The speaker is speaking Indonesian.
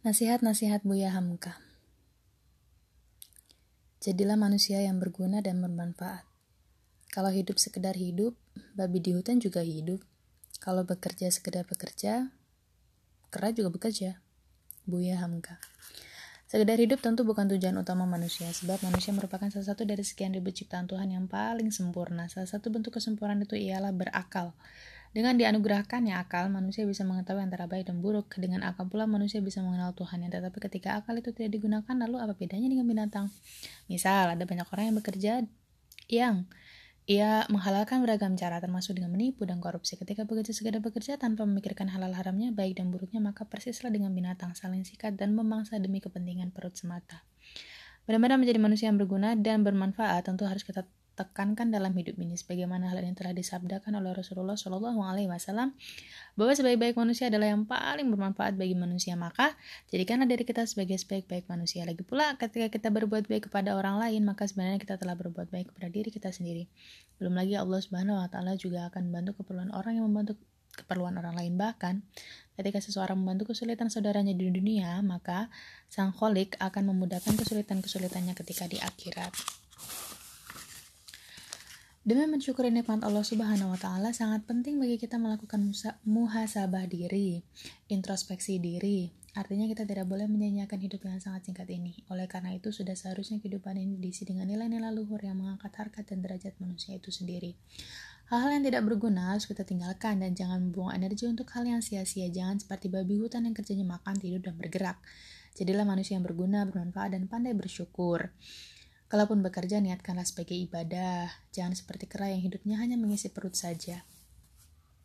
Nasihat-nasihat Buya Hamka Jadilah manusia yang berguna dan bermanfaat. Kalau hidup sekedar hidup, babi di hutan juga hidup. Kalau bekerja sekedar bekerja, kera juga bekerja. Buya Hamka Sekedar hidup tentu bukan tujuan utama manusia, sebab manusia merupakan salah satu dari sekian ribu ciptaan Tuhan yang paling sempurna. Salah satu bentuk kesempurnaan itu ialah berakal. Dengan dianugerahkannya akal, manusia bisa mengetahui antara baik dan buruk. Dengan akal pula manusia bisa mengenal Tuhan. Tetapi ketika akal itu tidak digunakan, lalu apa bedanya dengan binatang? Misal, ada banyak orang yang bekerja yang ia menghalalkan beragam cara termasuk dengan menipu dan korupsi. Ketika bekerja sekedar bekerja tanpa memikirkan halal haramnya, baik dan buruknya, maka persislah dengan binatang, saling sikat dan memangsa demi kepentingan perut semata. Benar-benar menjadi manusia yang berguna dan bermanfaat tentu harus kita tekankan dalam hidup ini sebagaimana hal ini telah disabdakan oleh Rasulullah Shallallahu alaihi wasallam bahwa sebaik-baik manusia adalah yang paling bermanfaat bagi manusia. Maka jadikanlah diri kita sebagai sebaik-baik manusia. Lagi pula ketika kita berbuat baik kepada orang lain maka sebenarnya kita telah berbuat baik kepada diri kita sendiri. Belum lagi Allah Subhanahu wa taala juga akan membantu keperluan orang yang membantu keperluan orang lain. Bahkan ketika seseorang membantu kesulitan saudaranya di dunia maka sang kholik akan memudahkan kesulitan-kesulitannya ketika di akhirat Demi mensyukuri nikmat Allah Subhanahu wa taala sangat penting bagi kita melakukan muhasabah diri, introspeksi diri. Artinya kita tidak boleh menyanyiakan hidup yang sangat singkat ini. Oleh karena itu sudah seharusnya kehidupan ini diisi dengan nilai-nilai luhur yang mengangkat harkat dan derajat manusia itu sendiri. Hal-hal yang tidak berguna harus kita tinggalkan dan jangan membuang energi untuk hal yang sia-sia. Jangan seperti babi hutan yang kerjanya makan, tidur, dan bergerak. Jadilah manusia yang berguna, bermanfaat, dan pandai bersyukur. Kalaupun bekerja, niatkanlah sebagai ibadah. Jangan seperti kera yang hidupnya hanya mengisi perut saja.